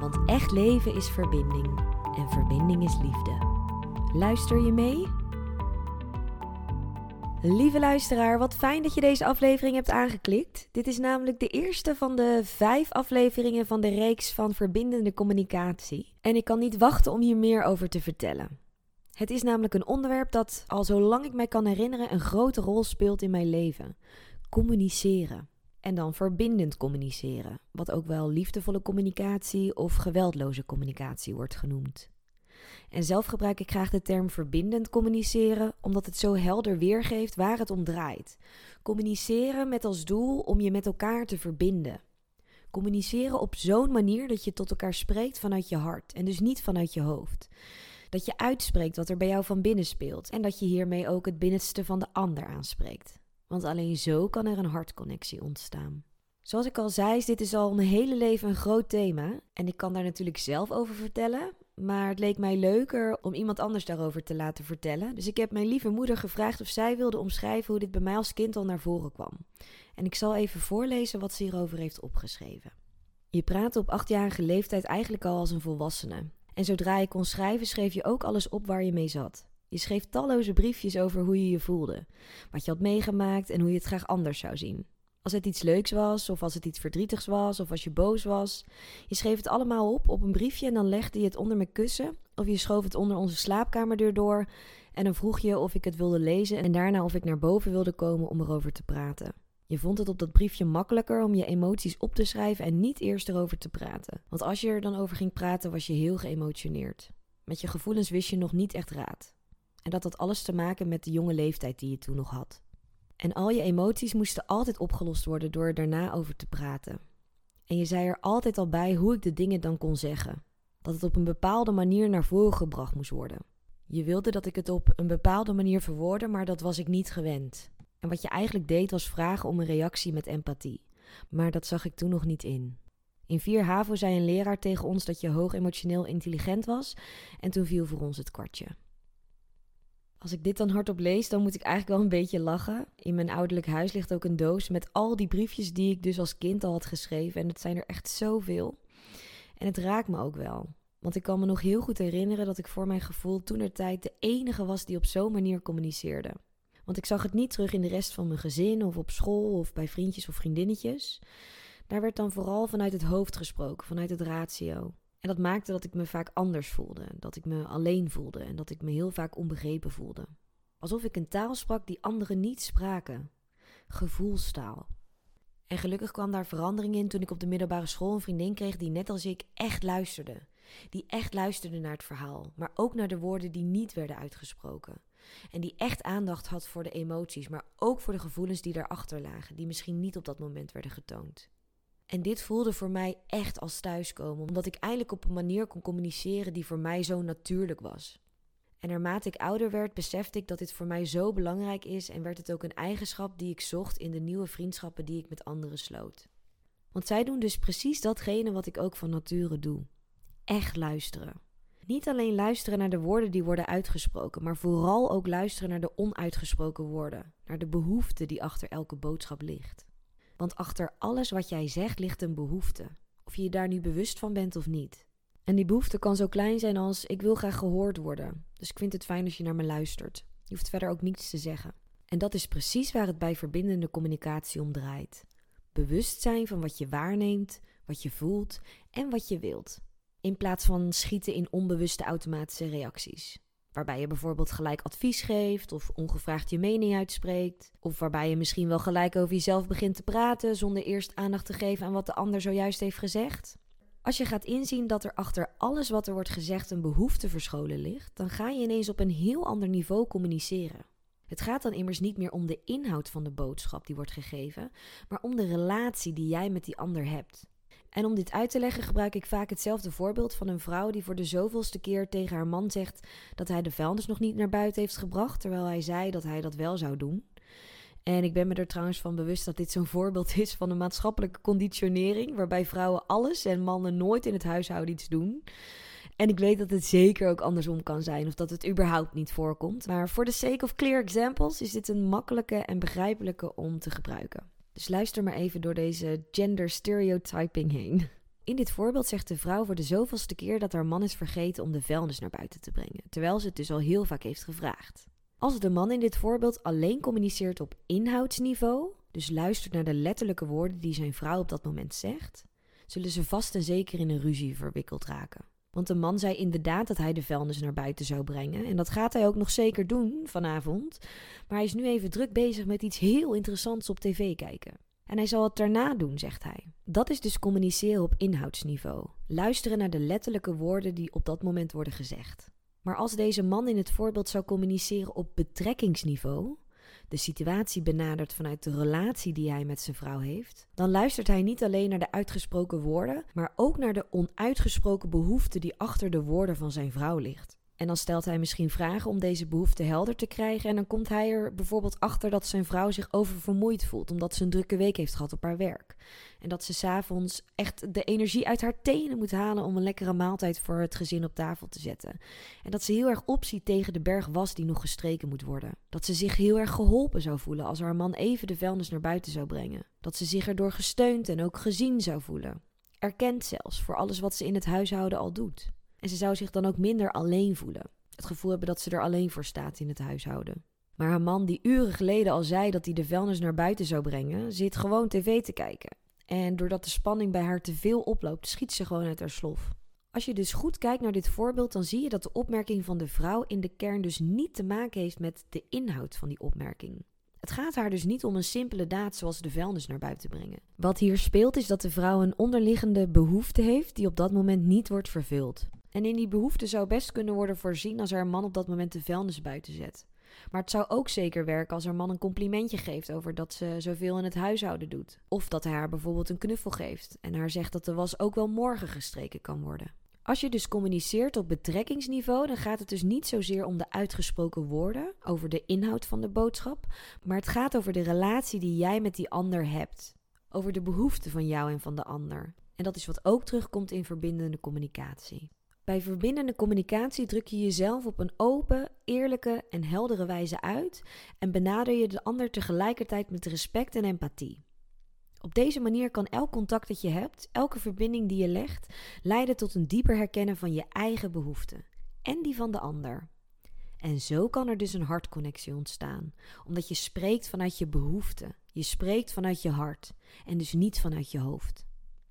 Want echt leven is verbinding en verbinding is liefde. Luister je mee? Lieve luisteraar, wat fijn dat je deze aflevering hebt aangeklikt. Dit is namelijk de eerste van de vijf afleveringen van de reeks van verbindende communicatie. En ik kan niet wachten om hier meer over te vertellen. Het is namelijk een onderwerp dat, al zolang ik mij kan herinneren, een grote rol speelt in mijn leven: communiceren. En dan verbindend communiceren, wat ook wel liefdevolle communicatie of geweldloze communicatie wordt genoemd. En zelf gebruik ik graag de term verbindend communiceren, omdat het zo helder weergeeft waar het om draait. Communiceren met als doel om je met elkaar te verbinden. Communiceren op zo'n manier dat je tot elkaar spreekt vanuit je hart en dus niet vanuit je hoofd. Dat je uitspreekt wat er bij jou van binnen speelt en dat je hiermee ook het binnenste van de ander aanspreekt want alleen zo kan er een hartconnectie ontstaan. Zoals ik al zei, is dit is al mijn hele leven een groot thema en ik kan daar natuurlijk zelf over vertellen, maar het leek mij leuker om iemand anders daarover te laten vertellen. Dus ik heb mijn lieve moeder gevraagd of zij wilde omschrijven hoe dit bij mij als kind al naar voren kwam. En ik zal even voorlezen wat ze hierover heeft opgeschreven. Je praatte op achtjarige leeftijd eigenlijk al als een volwassene. En zodra je kon schrijven, schreef je ook alles op waar je mee zat. Je schreef talloze briefjes over hoe je je voelde, wat je had meegemaakt en hoe je het graag anders zou zien. Als het iets leuks was, of als het iets verdrietigs was, of als je boos was. Je schreef het allemaal op op een briefje en dan legde je het onder mijn kussen, of je schoof het onder onze slaapkamerdeur door. En dan vroeg je of ik het wilde lezen en daarna of ik naar boven wilde komen om erover te praten. Je vond het op dat briefje makkelijker om je emoties op te schrijven en niet eerst erover te praten. Want als je er dan over ging praten, was je heel geëmotioneerd. Met je gevoelens wist je nog niet echt raad. En dat had alles te maken met de jonge leeftijd die je toen nog had. En al je emoties moesten altijd opgelost worden door er daarna over te praten. En je zei er altijd al bij hoe ik de dingen dan kon zeggen. Dat het op een bepaalde manier naar voren gebracht moest worden. Je wilde dat ik het op een bepaalde manier verwoordde, maar dat was ik niet gewend. En wat je eigenlijk deed was vragen om een reactie met empathie. Maar dat zag ik toen nog niet in. In 4 HAVO zei een leraar tegen ons dat je hoog emotioneel intelligent was en toen viel voor ons het kwartje. Als ik dit dan hardop lees, dan moet ik eigenlijk wel een beetje lachen. In mijn ouderlijk huis ligt ook een doos met al die briefjes die ik dus als kind al had geschreven. En het zijn er echt zoveel. En het raakt me ook wel. Want ik kan me nog heel goed herinneren dat ik voor mijn gevoel toen er tijd de enige was die op zo'n manier communiceerde. Want ik zag het niet terug in de rest van mijn gezin of op school of bij vriendjes of vriendinnetjes. Daar werd dan vooral vanuit het hoofd gesproken, vanuit het ratio. En dat maakte dat ik me vaak anders voelde, dat ik me alleen voelde en dat ik me heel vaak onbegrepen voelde. Alsof ik een taal sprak die anderen niet spraken. Gevoelstaal. En gelukkig kwam daar verandering in toen ik op de middelbare school een vriendin kreeg die net als ik echt luisterde. Die echt luisterde naar het verhaal, maar ook naar de woorden die niet werden uitgesproken. En die echt aandacht had voor de emoties, maar ook voor de gevoelens die daarachter lagen, die misschien niet op dat moment werden getoond. En dit voelde voor mij echt als thuiskomen, omdat ik eindelijk op een manier kon communiceren die voor mij zo natuurlijk was. En naarmate ik ouder werd, besefte ik dat dit voor mij zo belangrijk is en werd het ook een eigenschap die ik zocht in de nieuwe vriendschappen die ik met anderen sloot. Want zij doen dus precies datgene wat ik ook van nature doe: echt luisteren. Niet alleen luisteren naar de woorden die worden uitgesproken, maar vooral ook luisteren naar de onuitgesproken woorden, naar de behoefte die achter elke boodschap ligt. Want achter alles wat jij zegt ligt een behoefte. Of je je daar nu bewust van bent of niet. En die behoefte kan zo klein zijn als ik wil graag gehoord worden. Dus ik vind het fijn als je naar me luistert. Je hoeft verder ook niets te zeggen. En dat is precies waar het bij verbindende communicatie om draait. Bewustzijn van wat je waarneemt, wat je voelt en wat je wilt. In plaats van schieten in onbewuste automatische reacties. Waarbij je bijvoorbeeld gelijk advies geeft of ongevraagd je mening uitspreekt. Of waarbij je misschien wel gelijk over jezelf begint te praten zonder eerst aandacht te geven aan wat de ander zojuist heeft gezegd. Als je gaat inzien dat er achter alles wat er wordt gezegd een behoefte verscholen ligt, dan ga je ineens op een heel ander niveau communiceren. Het gaat dan immers niet meer om de inhoud van de boodschap die wordt gegeven, maar om de relatie die jij met die ander hebt. En om dit uit te leggen gebruik ik vaak hetzelfde voorbeeld van een vrouw die voor de zoveelste keer tegen haar man zegt dat hij de vuilnis nog niet naar buiten heeft gebracht, terwijl hij zei dat hij dat wel zou doen. En ik ben me er trouwens van bewust dat dit zo'n voorbeeld is van een maatschappelijke conditionering, waarbij vrouwen alles en mannen nooit in het huishouden iets doen. En ik weet dat het zeker ook andersom kan zijn, of dat het überhaupt niet voorkomt. Maar voor de sake of clear examples is dit een makkelijke en begrijpelijke om te gebruiken. Dus luister maar even door deze gender stereotyping heen. In dit voorbeeld zegt de vrouw voor de zoveelste keer dat haar man is vergeten om de vuilnis naar buiten te brengen, terwijl ze het dus al heel vaak heeft gevraagd. Als de man in dit voorbeeld alleen communiceert op inhoudsniveau, dus luistert naar de letterlijke woorden die zijn vrouw op dat moment zegt, zullen ze vast en zeker in een ruzie verwikkeld raken. Want de man zei inderdaad dat hij de vuilnis naar buiten zou brengen. En dat gaat hij ook nog zeker doen vanavond. Maar hij is nu even druk bezig met iets heel interessants op tv kijken. En hij zal het daarna doen, zegt hij. Dat is dus communiceren op inhoudsniveau. Luisteren naar de letterlijke woorden die op dat moment worden gezegd. Maar als deze man in het voorbeeld zou communiceren op betrekkingsniveau, de situatie benadert vanuit de relatie die hij met zijn vrouw heeft, dan luistert hij niet alleen naar de uitgesproken woorden, maar ook naar de onuitgesproken behoefte die achter de woorden van zijn vrouw ligt. En dan stelt hij misschien vragen om deze behoefte helder te krijgen. En dan komt hij er bijvoorbeeld achter dat zijn vrouw zich oververmoeid voelt. Omdat ze een drukke week heeft gehad op haar werk. En dat ze s'avonds echt de energie uit haar tenen moet halen om een lekkere maaltijd voor het gezin op tafel te zetten. En dat ze heel erg opziet tegen de berg was die nog gestreken moet worden. Dat ze zich heel erg geholpen zou voelen als haar man even de vuilnis naar buiten zou brengen. Dat ze zich erdoor gesteund en ook gezien zou voelen. Erkend zelfs voor alles wat ze in het huishouden al doet. En ze zou zich dan ook minder alleen voelen. Het gevoel hebben dat ze er alleen voor staat in het huishouden. Maar haar man, die uren geleden al zei dat hij de vuilnis naar buiten zou brengen, zit gewoon tv te kijken. En doordat de spanning bij haar te veel oploopt, schiet ze gewoon uit haar slof. Als je dus goed kijkt naar dit voorbeeld, dan zie je dat de opmerking van de vrouw in de kern dus niet te maken heeft met de inhoud van die opmerking. Het gaat haar dus niet om een simpele daad zoals de vuilnis naar buiten brengen. Wat hier speelt is dat de vrouw een onderliggende behoefte heeft die op dat moment niet wordt vervuld. En in die behoefte zou best kunnen worden voorzien als haar man op dat moment de vuilnis buiten zet. Maar het zou ook zeker werken als haar man een complimentje geeft over dat ze zoveel in het huishouden doet. Of dat hij haar bijvoorbeeld een knuffel geeft en haar zegt dat de was ook wel morgen gestreken kan worden. Als je dus communiceert op betrekkingsniveau, dan gaat het dus niet zozeer om de uitgesproken woorden over de inhoud van de boodschap, maar het gaat over de relatie die jij met die ander hebt. Over de behoeften van jou en van de ander. En dat is wat ook terugkomt in verbindende communicatie. Bij verbindende communicatie druk je jezelf op een open, eerlijke en heldere wijze uit en benader je de ander tegelijkertijd met respect en empathie. Op deze manier kan elk contact dat je hebt, elke verbinding die je legt, leiden tot een dieper herkennen van je eigen behoeften en die van de ander. En zo kan er dus een hartconnectie ontstaan, omdat je spreekt vanuit je behoeften, je spreekt vanuit je hart en dus niet vanuit je hoofd.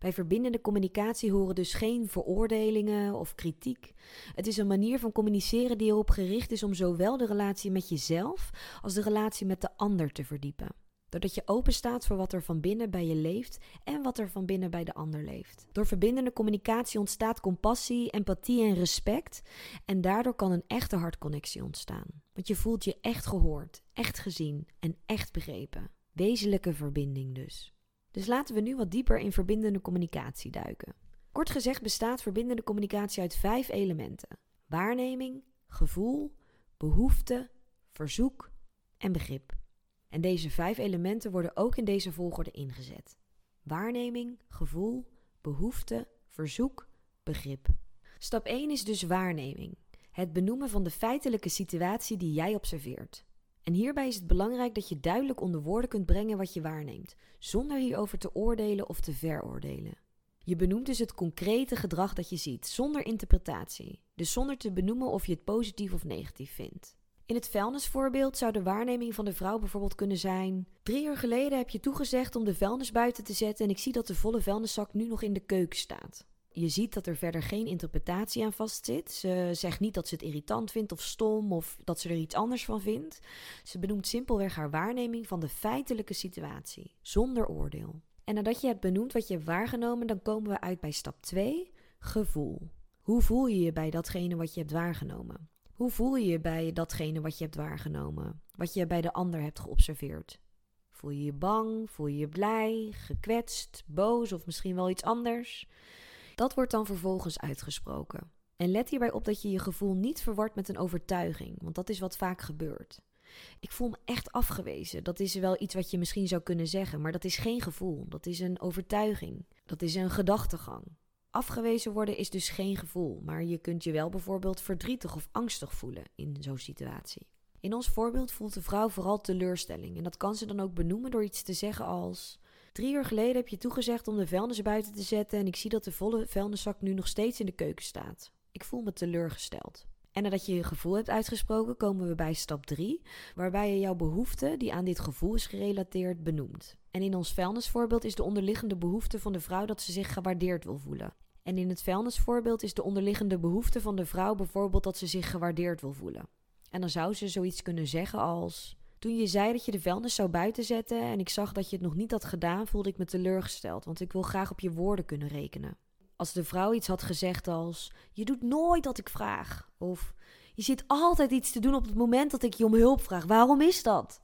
Bij verbindende communicatie horen dus geen veroordelingen of kritiek. Het is een manier van communiceren die erop gericht is om zowel de relatie met jezelf als de relatie met de ander te verdiepen. Doordat je open staat voor wat er van binnen bij je leeft en wat er van binnen bij de ander leeft. Door verbindende communicatie ontstaat compassie, empathie en respect. En daardoor kan een echte hartconnectie ontstaan. Want je voelt je echt gehoord, echt gezien en echt begrepen. Wezenlijke verbinding dus. Dus laten we nu wat dieper in verbindende communicatie duiken. Kort gezegd bestaat verbindende communicatie uit vijf elementen: waarneming, gevoel, behoefte, verzoek en begrip. En deze vijf elementen worden ook in deze volgorde ingezet: waarneming, gevoel, behoefte, verzoek, begrip. Stap 1 is dus waarneming. Het benoemen van de feitelijke situatie die jij observeert. En hierbij is het belangrijk dat je duidelijk onder woorden kunt brengen wat je waarneemt, zonder hierover te oordelen of te veroordelen. Je benoemt dus het concrete gedrag dat je ziet, zonder interpretatie, dus zonder te benoemen of je het positief of negatief vindt. In het vuilnisvoorbeeld zou de waarneming van de vrouw bijvoorbeeld kunnen zijn: Drie uur geleden heb je toegezegd om de vuilnis buiten te zetten en ik zie dat de volle vuilniszak nu nog in de keuken staat. Je ziet dat er verder geen interpretatie aan vastzit. Ze zegt niet dat ze het irritant vindt of stom of dat ze er iets anders van vindt. Ze benoemt simpelweg haar waarneming van de feitelijke situatie, zonder oordeel. En nadat je hebt benoemd wat je hebt waargenomen, dan komen we uit bij stap 2, gevoel. Hoe voel je je bij datgene wat je hebt waargenomen? Hoe voel je je bij datgene wat je hebt waargenomen, wat je bij de ander hebt geobserveerd? Voel je je bang? Voel je je blij? Gekwetst? Boos of misschien wel iets anders? Dat wordt dan vervolgens uitgesproken. En let hierbij op dat je je gevoel niet verwart met een overtuiging, want dat is wat vaak gebeurt. Ik voel me echt afgewezen. Dat is wel iets wat je misschien zou kunnen zeggen, maar dat is geen gevoel. Dat is een overtuiging. Dat is een gedachtegang. Afgewezen worden is dus geen gevoel, maar je kunt je wel bijvoorbeeld verdrietig of angstig voelen in zo'n situatie. In ons voorbeeld voelt de vrouw vooral teleurstelling en dat kan ze dan ook benoemen door iets te zeggen als: Drie uur geleden heb je toegezegd om de vuilnis buiten te zetten en ik zie dat de volle vuilniszak nu nog steeds in de keuken staat. Ik voel me teleurgesteld. En nadat je je gevoel hebt uitgesproken, komen we bij stap 3, waarbij je jouw behoefte, die aan dit gevoel is gerelateerd, benoemt. En in ons vuilnisvoorbeeld is de onderliggende behoefte van de vrouw dat ze zich gewaardeerd wil voelen. En in het vuilnisvoorbeeld is de onderliggende behoefte van de vrouw bijvoorbeeld dat ze zich gewaardeerd wil voelen. En dan zou ze zoiets kunnen zeggen als: Toen je zei dat je de vuilnis zou buiten zetten en ik zag dat je het nog niet had gedaan, voelde ik me teleurgesteld, want ik wil graag op je woorden kunnen rekenen. Als de vrouw iets had gezegd als: Je doet nooit wat ik vraag. Of Je zit altijd iets te doen op het moment dat ik je om hulp vraag. Waarom is dat?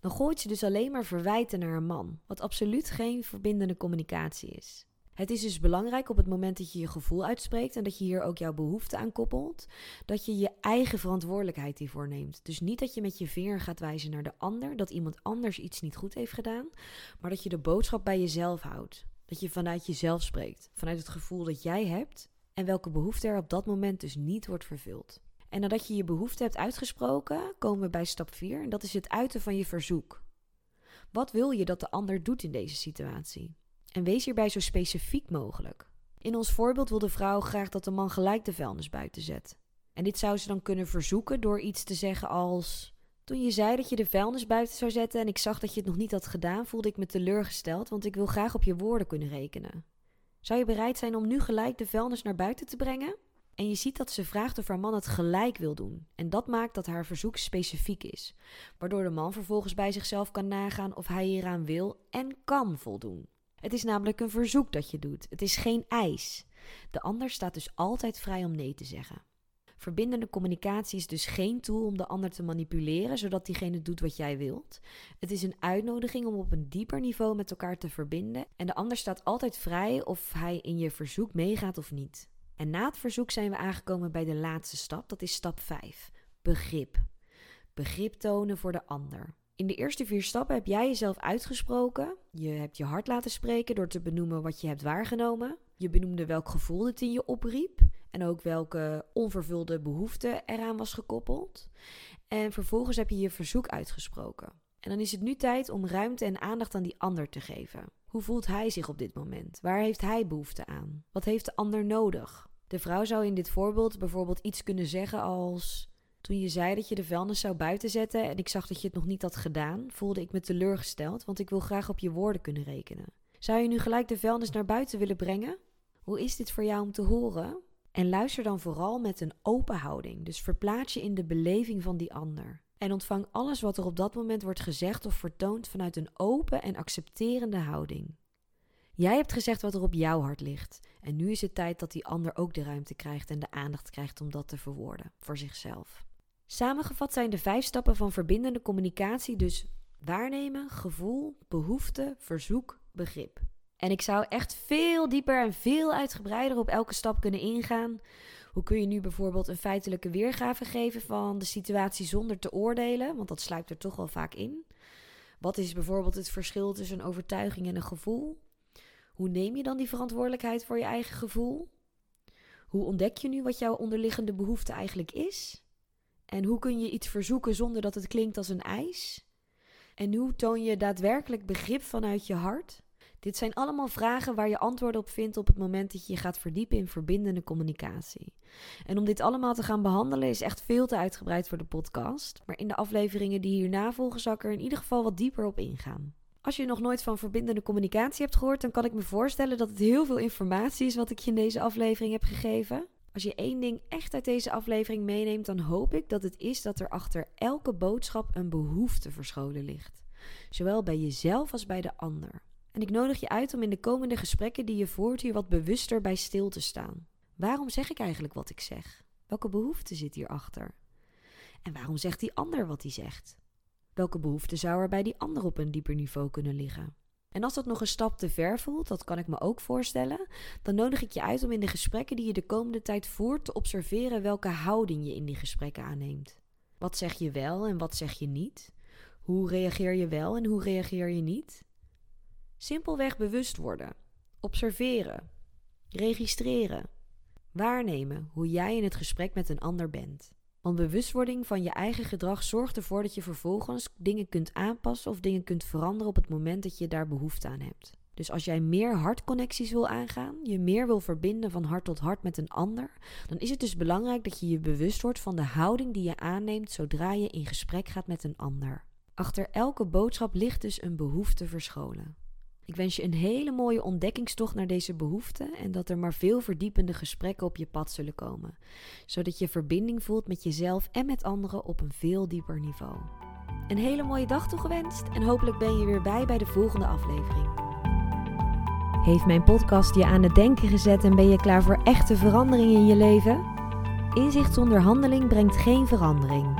Dan gooit ze dus alleen maar verwijten naar een man, wat absoluut geen verbindende communicatie is. Het is dus belangrijk op het moment dat je je gevoel uitspreekt en dat je hier ook jouw behoefte aan koppelt, dat je je eigen verantwoordelijkheid hiervoor neemt. Dus niet dat je met je vinger gaat wijzen naar de ander, dat iemand anders iets niet goed heeft gedaan, maar dat je de boodschap bij jezelf houdt. Dat je vanuit jezelf spreekt, vanuit het gevoel dat jij hebt en welke behoefte er op dat moment dus niet wordt vervuld. En nadat je je behoefte hebt uitgesproken, komen we bij stap 4 en dat is het uiten van je verzoek. Wat wil je dat de ander doet in deze situatie? En wees hierbij zo specifiek mogelijk. In ons voorbeeld wil de vrouw graag dat de man gelijk de vuilnis buiten zet. En dit zou ze dan kunnen verzoeken door iets te zeggen als: Toen je zei dat je de vuilnis buiten zou zetten en ik zag dat je het nog niet had gedaan, voelde ik me teleurgesteld, want ik wil graag op je woorden kunnen rekenen. Zou je bereid zijn om nu gelijk de vuilnis naar buiten te brengen? En je ziet dat ze vraagt of haar man het gelijk wil doen. En dat maakt dat haar verzoek specifiek is, waardoor de man vervolgens bij zichzelf kan nagaan of hij hieraan wil en kan voldoen. Het is namelijk een verzoek dat je doet. Het is geen eis. De ander staat dus altijd vrij om nee te zeggen. Verbindende communicatie is dus geen tool om de ander te manipuleren, zodat diegene doet wat jij wilt. Het is een uitnodiging om op een dieper niveau met elkaar te verbinden. En de ander staat altijd vrij of hij in je verzoek meegaat of niet. En na het verzoek zijn we aangekomen bij de laatste stap, dat is stap 5. Begrip. Begrip tonen voor de ander. In de eerste vier stappen heb jij jezelf uitgesproken. Je hebt je hart laten spreken door te benoemen wat je hebt waargenomen. Je benoemde welk gevoel het in je opriep en ook welke onvervulde behoefte eraan was gekoppeld. En vervolgens heb je je verzoek uitgesproken. En dan is het nu tijd om ruimte en aandacht aan die ander te geven. Hoe voelt hij zich op dit moment? Waar heeft hij behoefte aan? Wat heeft de ander nodig? De vrouw zou in dit voorbeeld bijvoorbeeld iets kunnen zeggen als: toen je zei dat je de vuilnis zou buiten zetten en ik zag dat je het nog niet had gedaan, voelde ik me teleurgesteld, want ik wil graag op je woorden kunnen rekenen. Zou je nu gelijk de vuilnis naar buiten willen brengen? Hoe is dit voor jou om te horen? En luister dan vooral met een open houding, dus verplaats je in de beleving van die ander. En ontvang alles wat er op dat moment wordt gezegd of vertoond vanuit een open en accepterende houding. Jij hebt gezegd wat er op jouw hart ligt. En nu is het tijd dat die ander ook de ruimte krijgt en de aandacht krijgt om dat te verwoorden voor zichzelf. Samengevat zijn de vijf stappen van verbindende communicatie dus waarnemen, gevoel, behoefte, verzoek, begrip. En ik zou echt veel dieper en veel uitgebreider op elke stap kunnen ingaan. Hoe kun je nu bijvoorbeeld een feitelijke weergave geven van de situatie zonder te oordelen? Want dat sluipt er toch wel vaak in. Wat is bijvoorbeeld het verschil tussen een overtuiging en een gevoel? Hoe neem je dan die verantwoordelijkheid voor je eigen gevoel? Hoe ontdek je nu wat jouw onderliggende behoefte eigenlijk is? En hoe kun je iets verzoeken zonder dat het klinkt als een eis? En hoe toon je daadwerkelijk begrip vanuit je hart? Dit zijn allemaal vragen waar je antwoorden op vindt op het moment dat je je gaat verdiepen in verbindende communicatie. En om dit allemaal te gaan behandelen is echt veel te uitgebreid voor de podcast. Maar in de afleveringen die hierna volgen zal ik er in ieder geval wat dieper op ingaan. Als je nog nooit van verbindende communicatie hebt gehoord, dan kan ik me voorstellen dat het heel veel informatie is wat ik je in deze aflevering heb gegeven. Als je één ding echt uit deze aflevering meeneemt, dan hoop ik dat het is dat er achter elke boodschap een behoefte verscholen ligt. Zowel bij jezelf als bij de ander. En ik nodig je uit om in de komende gesprekken die je voert hier wat bewuster bij stil te staan. Waarom zeg ik eigenlijk wat ik zeg? Welke behoefte zit hierachter? En waarom zegt die ander wat hij zegt? Welke behoeften zou er bij die ander op een dieper niveau kunnen liggen? En als dat nog een stap te ver voelt, dat kan ik me ook voorstellen, dan nodig ik je uit om in de gesprekken die je de komende tijd voert te observeren welke houding je in die gesprekken aanneemt. Wat zeg je wel en wat zeg je niet? Hoe reageer je wel en hoe reageer je niet? Simpelweg bewust worden, observeren, registreren, waarnemen hoe jij in het gesprek met een ander bent. Want bewustwording van je eigen gedrag zorgt ervoor dat je vervolgens dingen kunt aanpassen of dingen kunt veranderen op het moment dat je daar behoefte aan hebt. Dus als jij meer hartconnecties wil aangaan, je meer wil verbinden van hart tot hart met een ander, dan is het dus belangrijk dat je je bewust wordt van de houding die je aanneemt zodra je in gesprek gaat met een ander. Achter elke boodschap ligt dus een behoefte verscholen. Ik wens je een hele mooie ontdekkingstocht naar deze behoeften en dat er maar veel verdiepende gesprekken op je pad zullen komen, zodat je verbinding voelt met jezelf en met anderen op een veel dieper niveau. Een hele mooie dag toegewenst en hopelijk ben je weer bij bij de volgende aflevering. Heeft mijn podcast je aan het denken gezet en ben je klaar voor echte verandering in je leven? Inzicht zonder handeling brengt geen verandering.